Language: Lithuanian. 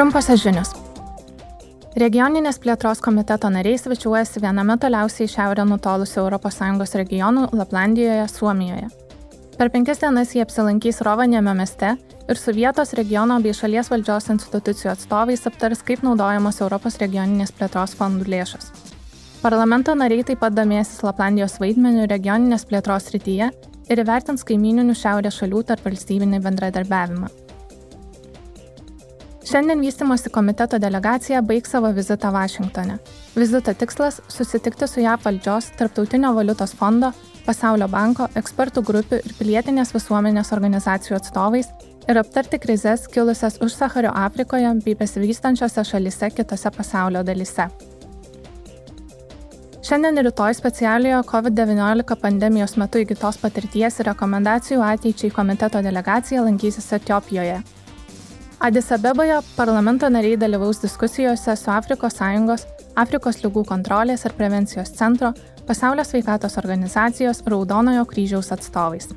Trumposios žinios. Regioninės plėtros komiteto nariai svečiuojasi viename toliausiai šiaurę nutolusių ES regionų Laplandijoje, Suomijoje. Per penkias dienas jie apsilankys Rovanėme mieste ir su vietos regiono bei šalies valdžios institucijų atstovais aptars, kaip naudojamos Europos regioninės plėtros fondų lėšos. Parlamento nariai taip pat domėsis Laplandijos vaidmeniu regioninės plėtros rytyje ir įvertins kaimininių šiaurės šalių tarp valstybinį bendradarbiavimą. Šiandien vystimosi komiteto delegacija baigs savo vizitą Vašingtone. Vizito tikslas - susitikti su JAV valdžios, Tarptautinio valiutos fondo, Pasaulio banko, ekspertų grupių ir pilietinės visuomenės organizacijų atstovais ir aptarti krizės kilusias už Sahario Afrikoje bei besivystančiose šalise kitose pasaulio dalyse. Šiandien ir rytoj specialiojo COVID-19 pandemijos metu įgytos patirties ir rekomendacijų ateičiai komiteto delegacija lankysis Etiopijoje. Adis Abeboje parlamento nariai dalyvaus diskusijose su Afrikos Sąjungos, Afrikos lygų kontrolės ir prevencijos centro, Pasaulio sveikatos organizacijos Raudonojo kryžiaus atstovais.